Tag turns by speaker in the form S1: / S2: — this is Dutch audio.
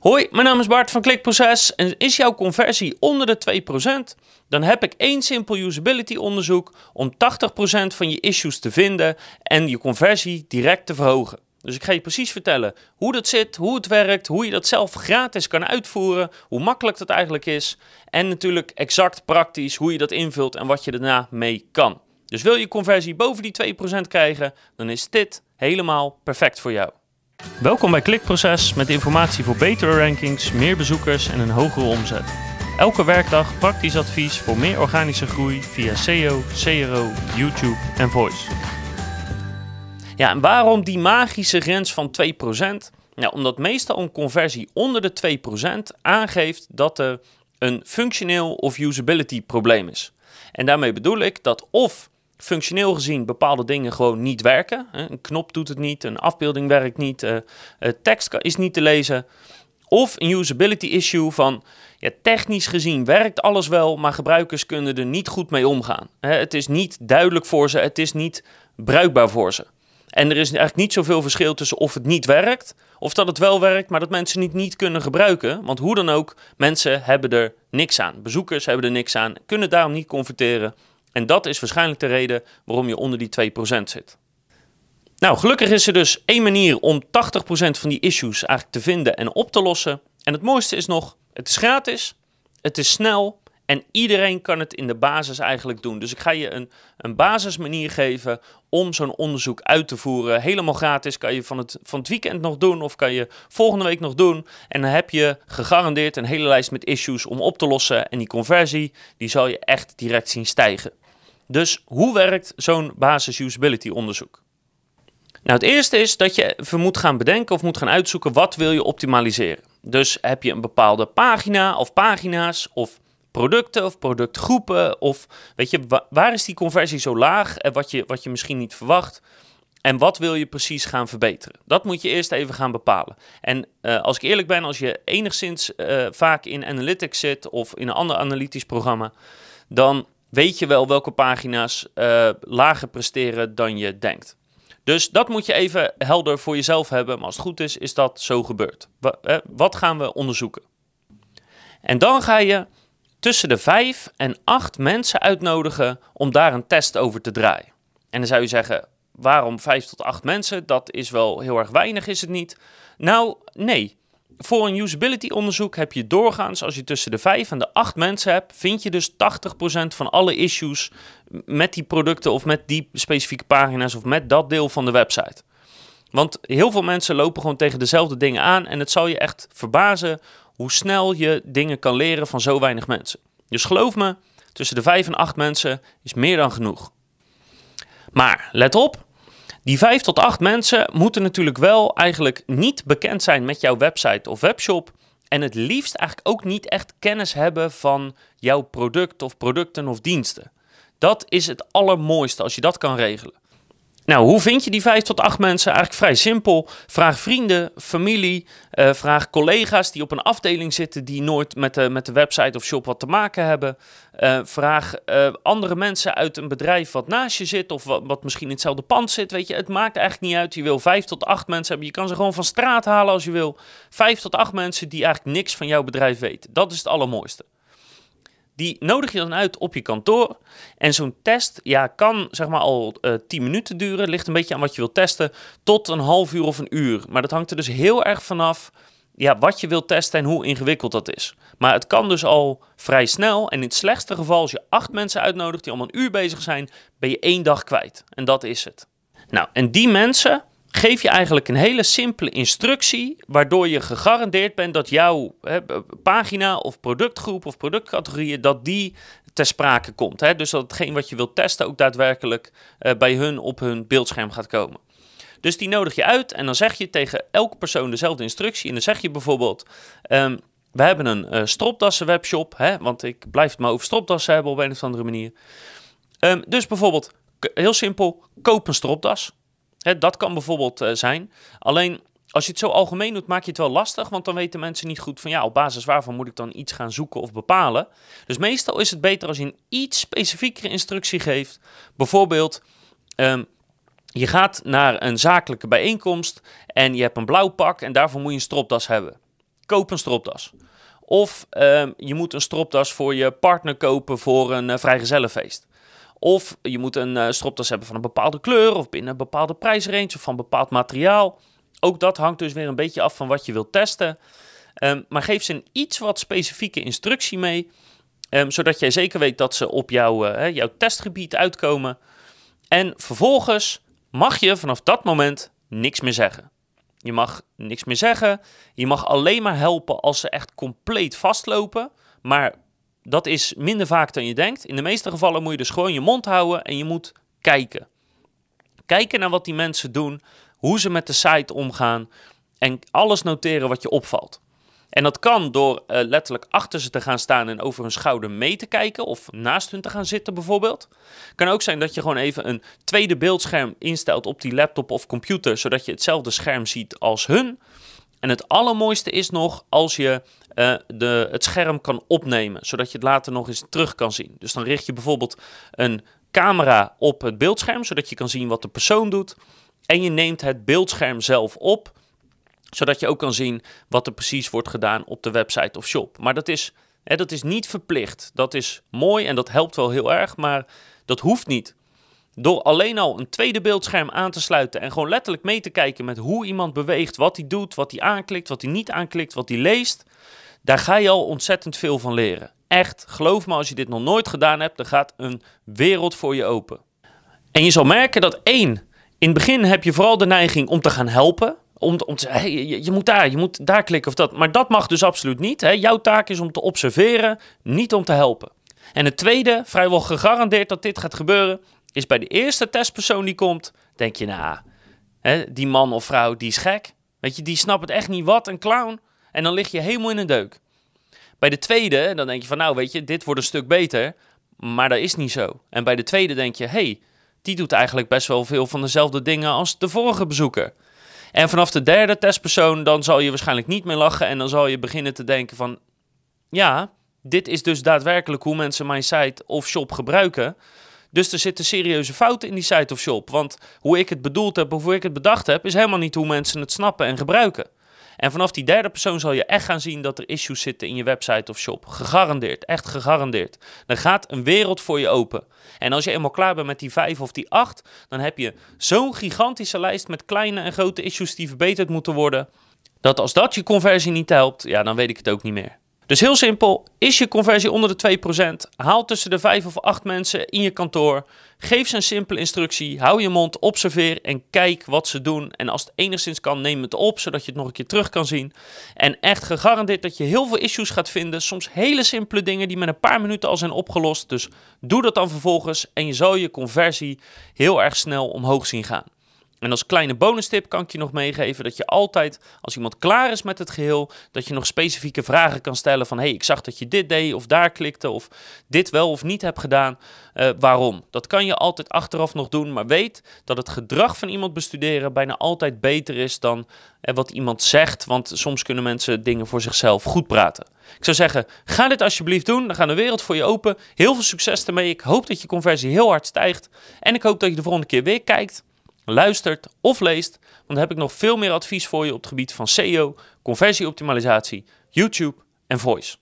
S1: Hoi, mijn naam is Bart van Klikproces en is jouw conversie onder de 2%? Dan heb ik één simpel usability onderzoek om 80% van je issues te vinden en je conversie direct te verhogen. Dus ik ga je precies vertellen hoe dat zit, hoe het werkt, hoe je dat zelf gratis kan uitvoeren, hoe makkelijk dat eigenlijk is en natuurlijk exact praktisch hoe je dat invult en wat je daarna mee kan. Dus wil je conversie boven die 2% krijgen, dan is dit helemaal perfect voor jou. Welkom bij Klikproces met informatie voor betere rankings, meer bezoekers en een hogere omzet. Elke werkdag praktisch advies voor meer organische groei via SEO, CRO, YouTube en Voice. Ja, en waarom die magische grens van 2%? Nou, omdat meestal een conversie onder de 2% aangeeft dat er een functioneel of usability probleem is. En daarmee bedoel ik dat of functioneel gezien bepaalde dingen gewoon niet werken. Een knop doet het niet, een afbeelding werkt niet, uh, tekst is niet te lezen. Of een usability issue van ja, technisch gezien werkt alles wel, maar gebruikers kunnen er niet goed mee omgaan. Het is niet duidelijk voor ze, het is niet bruikbaar voor ze. En er is eigenlijk niet zoveel verschil tussen of het niet werkt, of dat het wel werkt, maar dat mensen het niet kunnen gebruiken. Want hoe dan ook, mensen hebben er niks aan. Bezoekers hebben er niks aan, kunnen daarom niet converteren. En dat is waarschijnlijk de reden waarom je onder die 2% zit. Nou, gelukkig is er dus één manier om 80% van die issues eigenlijk te vinden en op te lossen. En het mooiste is nog, het is gratis, het is snel en iedereen kan het in de basis eigenlijk doen. Dus ik ga je een, een basismanier geven om zo'n onderzoek uit te voeren. Helemaal gratis kan je van het, van het weekend nog doen of kan je volgende week nog doen. En dan heb je gegarandeerd een hele lijst met issues om op te lossen. En die conversie, die zal je echt direct zien stijgen. Dus hoe werkt zo'n basis usability onderzoek? Nou, het eerste is dat je moet gaan bedenken of moet gaan uitzoeken wat wil je optimaliseren. Dus heb je een bepaalde pagina of pagina's of producten of productgroepen of weet je, waar is die conversie zo laag en wat je, wat je misschien niet verwacht en wat wil je precies gaan verbeteren? Dat moet je eerst even gaan bepalen. En uh, als ik eerlijk ben, als je enigszins uh, vaak in Analytics zit of in een ander analytisch programma, dan weet je wel welke pagina's uh, lager presteren dan je denkt. Dus dat moet je even helder voor jezelf hebben. Maar als het goed is, is dat zo gebeurd. Wat gaan we onderzoeken? En dan ga je tussen de vijf en acht mensen uitnodigen om daar een test over te draaien. En dan zou je zeggen, waarom vijf tot acht mensen? Dat is wel heel erg weinig, is het niet? Nou, nee voor een usability onderzoek heb je doorgaans, als je tussen de 5 en de 8 mensen hebt, vind je dus 80% van alle issues met die producten of met die specifieke pagina's of met dat deel van de website. Want heel veel mensen lopen gewoon tegen dezelfde dingen aan en het zal je echt verbazen hoe snel je dingen kan leren van zo weinig mensen. Dus geloof me, tussen de 5 en 8 mensen is meer dan genoeg. Maar let op, die vijf tot acht mensen moeten natuurlijk wel eigenlijk niet bekend zijn met jouw website of webshop. En het liefst eigenlijk ook niet echt kennis hebben van jouw product of producten of diensten. Dat is het allermooiste als je dat kan regelen. Nou, hoe vind je die vijf tot acht mensen? Eigenlijk vrij simpel. Vraag vrienden, familie, uh, vraag collega's die op een afdeling zitten die nooit met de, met de website of shop wat te maken hebben. Uh, vraag uh, andere mensen uit een bedrijf wat naast je zit of wat, wat, misschien in hetzelfde pand zit. Weet je, het maakt eigenlijk niet uit. Je wil vijf tot acht mensen hebben. Je kan ze gewoon van straat halen als je wil. Vijf tot acht mensen die eigenlijk niks van jouw bedrijf weten. Dat is het allermooiste. Die nodig je dan uit op je kantoor. En zo'n test ja, kan zeg maar al uh, eh, 10 minuten duren. Ligt een beetje aan wat je wilt testen. Tot een half uur of een uur. Maar dat hangt er dus heel erg vanaf ja, wat je wilt testen en hoe ingewikkeld dat is. Maar het kan dus al vrij snel. En in het slechtste geval, als je acht mensen uitnodigt die allemaal een uur bezig zijn, ben je één dag kwijt. En dat is het. Nou, en die mensen, geef je eigenlijk een hele simpele instructie, waardoor je gegarandeerd bent dat jouw hè, pagina of productgroep of productcategorieën, dat die ter sprake komt. Hè? Dus dat hetgeen wat je wilt testen ook daadwerkelijk uh, bij hun op hun beeldscherm gaat komen. Dus die nodig je uit en dan zeg je tegen elke persoon dezelfde instructie. En dan zeg je bijvoorbeeld, um, we hebben een uh, stropdassen webshop, hè, want ik blijf het maar over stropdassen hebben op een of andere manier. Um, dus bijvoorbeeld, heel simpel, koop een stropdas dat kan bijvoorbeeld uh, zijn. Alleen als je het zo algemeen doet, maak je het wel lastig, want dan weten mensen niet goed van ja, op basis waarvan moet ik dan iets gaan zoeken of bepalen. Dus meestal is het beter als je een iets specifiekere instructie geeft. Bijvoorbeeld, um, je gaat naar een zakelijke bijeenkomst en je hebt een blauw pak en daarvoor moet je een stropdas hebben. koop een stropdas. Of ehm, je moet een stropdas voor je partner kopen voor een uh, vrijgezellenfeest. Of je moet een uh, stropdas hebben van een bepaalde kleur of binnen een bepaalde prijsrange of van bepaald materiaal. Ook dat hangt dus weer een beetje af van wat je wilt testen. Um, maar geef ze een iets wat specifieke instructie mee, um, zodat jij zeker weet dat ze op jouw, uh, jouw testgebied uitkomen. En vervolgens mag je vanaf dat moment niks meer zeggen. Je mag niks meer zeggen. Je mag alleen maar helpen als ze echt compleet vastlopen. Maar dat is minder vaak dan je denkt. In de meeste gevallen moet je dus gewoon je mond houden en je moet kijken. Kijken naar wat die mensen doen, hoe ze met de site omgaan en alles noteren wat je opvalt. En dat kan door uh, letterlijk achter ze te gaan staan en over hun schouder mee te kijken of naast hun te gaan zitten bijvoorbeeld. Kan ook zijn dat je gewoon even een tweede beeldscherm instelt op die laptop of computer, zodat je hetzelfde scherm ziet als hun. En het allermooiste is nog als je uh, de, het scherm kan opnemen, zodat je het later nog eens terug kan zien. Dus dan richt je bijvoorbeeld een camera op het beeldscherm, zodat je kan zien wat de persoon doet. En je neemt het beeldscherm zelf op zodat je ook kan zien wat er precies wordt gedaan op de website of shop. Maar dat is, hè, dat is niet verplicht. Dat is mooi en dat helpt wel heel erg, maar dat hoeft niet. Door alleen al een tweede beeldscherm aan te sluiten en gewoon letterlijk mee te kijken met hoe iemand beweegt, wat hij doet, wat hij aanklikt, wat hij niet aanklikt, wat hij leest, daar ga je al ontzettend veel van leren. Echt, geloof me, als je dit nog nooit gedaan hebt, dan gaat een wereld voor je open. En je zal merken dat één, in het begin heb je vooral de neiging om te gaan helpen. Om, om te hey, je, moet daar, je moet daar klikken of dat. Maar dat mag dus absoluut niet. Hè? Jouw taak is om te observeren, niet om te helpen. En het tweede, vrijwel gegarandeerd dat dit gaat gebeuren, is bij de eerste testpersoon die komt, denk je, nou, die man of vrouw, die is gek. Weet je, die snapt het echt niet. Wat, een clown. En dan lig je helemaal in een deuk. Bij de tweede, dan denk je van, nou, weet je, dit wordt een stuk beter. Maar dat is niet zo. En bij de tweede denk je, hey, die doet eigenlijk best wel veel van dezelfde dingen als de vorige bezoeker. En vanaf de derde testpersoon, dan zal je waarschijnlijk niet meer lachen en dan zal je beginnen te denken van, ja, dit is dus daadwerkelijk hoe mensen mijn site of shop gebruiken. Dus er zitten serieuze fouten in die site of shop. Want hoe ik het bedoeld heb of hoe ik het bedacht heb, is helemaal niet hoe mensen het snappen en gebruiken. En vanaf die derde persoon zal je echt gaan zien dat er issues zitten in je website of shop. Gegarandeerd, echt gegarandeerd. Dan gaat een wereld voor je open. En als je eenmaal klaar bent met die vijf of die acht, dan heb je zo'n gigantische lijst met kleine en grote issues die verbeterd moeten worden. Dat als dat je conversie niet helpt, ja, dan weet ik het ook niet meer. Dus heel simpel, is je conversie onder de 2%, haal tussen de 5 of 8 mensen in je kantoor, geef ze een simpele instructie, hou je mond, observeer en kijk wat ze doen. En als het enigszins kan, neem het op, zodat je het nog een keer terug kan zien. En echt gegarandeerd dat je heel veel issues gaat vinden, soms hele simpele dingen die met een paar minuten al zijn opgelost. Dus doe dat dan vervolgens en je zal je conversie heel erg snel omhoog zien gaan. En als kleine bonus tip kan ik je nog meegeven dat je altijd, als iemand klaar is met het geheel, dat je nog specifieke vragen kan stellen van, hey, ik zag dat je dit deed of daar klikte of dit wel of niet hebt gedaan, uh, waarom? Dat kan je altijd achteraf nog doen, maar weet dat het gedrag van iemand bestuderen bijna altijd beter is dan uh, wat iemand zegt, want soms kunnen mensen dingen voor zichzelf goed praten. Ik zou zeggen, ga dit alsjeblieft doen, dan gaat de wereld voor je open. Heel veel succes ermee, ik hoop dat je conversie heel hard stijgt en ik hoop dat je de volgende keer weer kijkt luistert of leest, want dan heb ik nog veel meer advies voor je op het gebied van SEO, conversieoptimalisatie, YouTube en voice.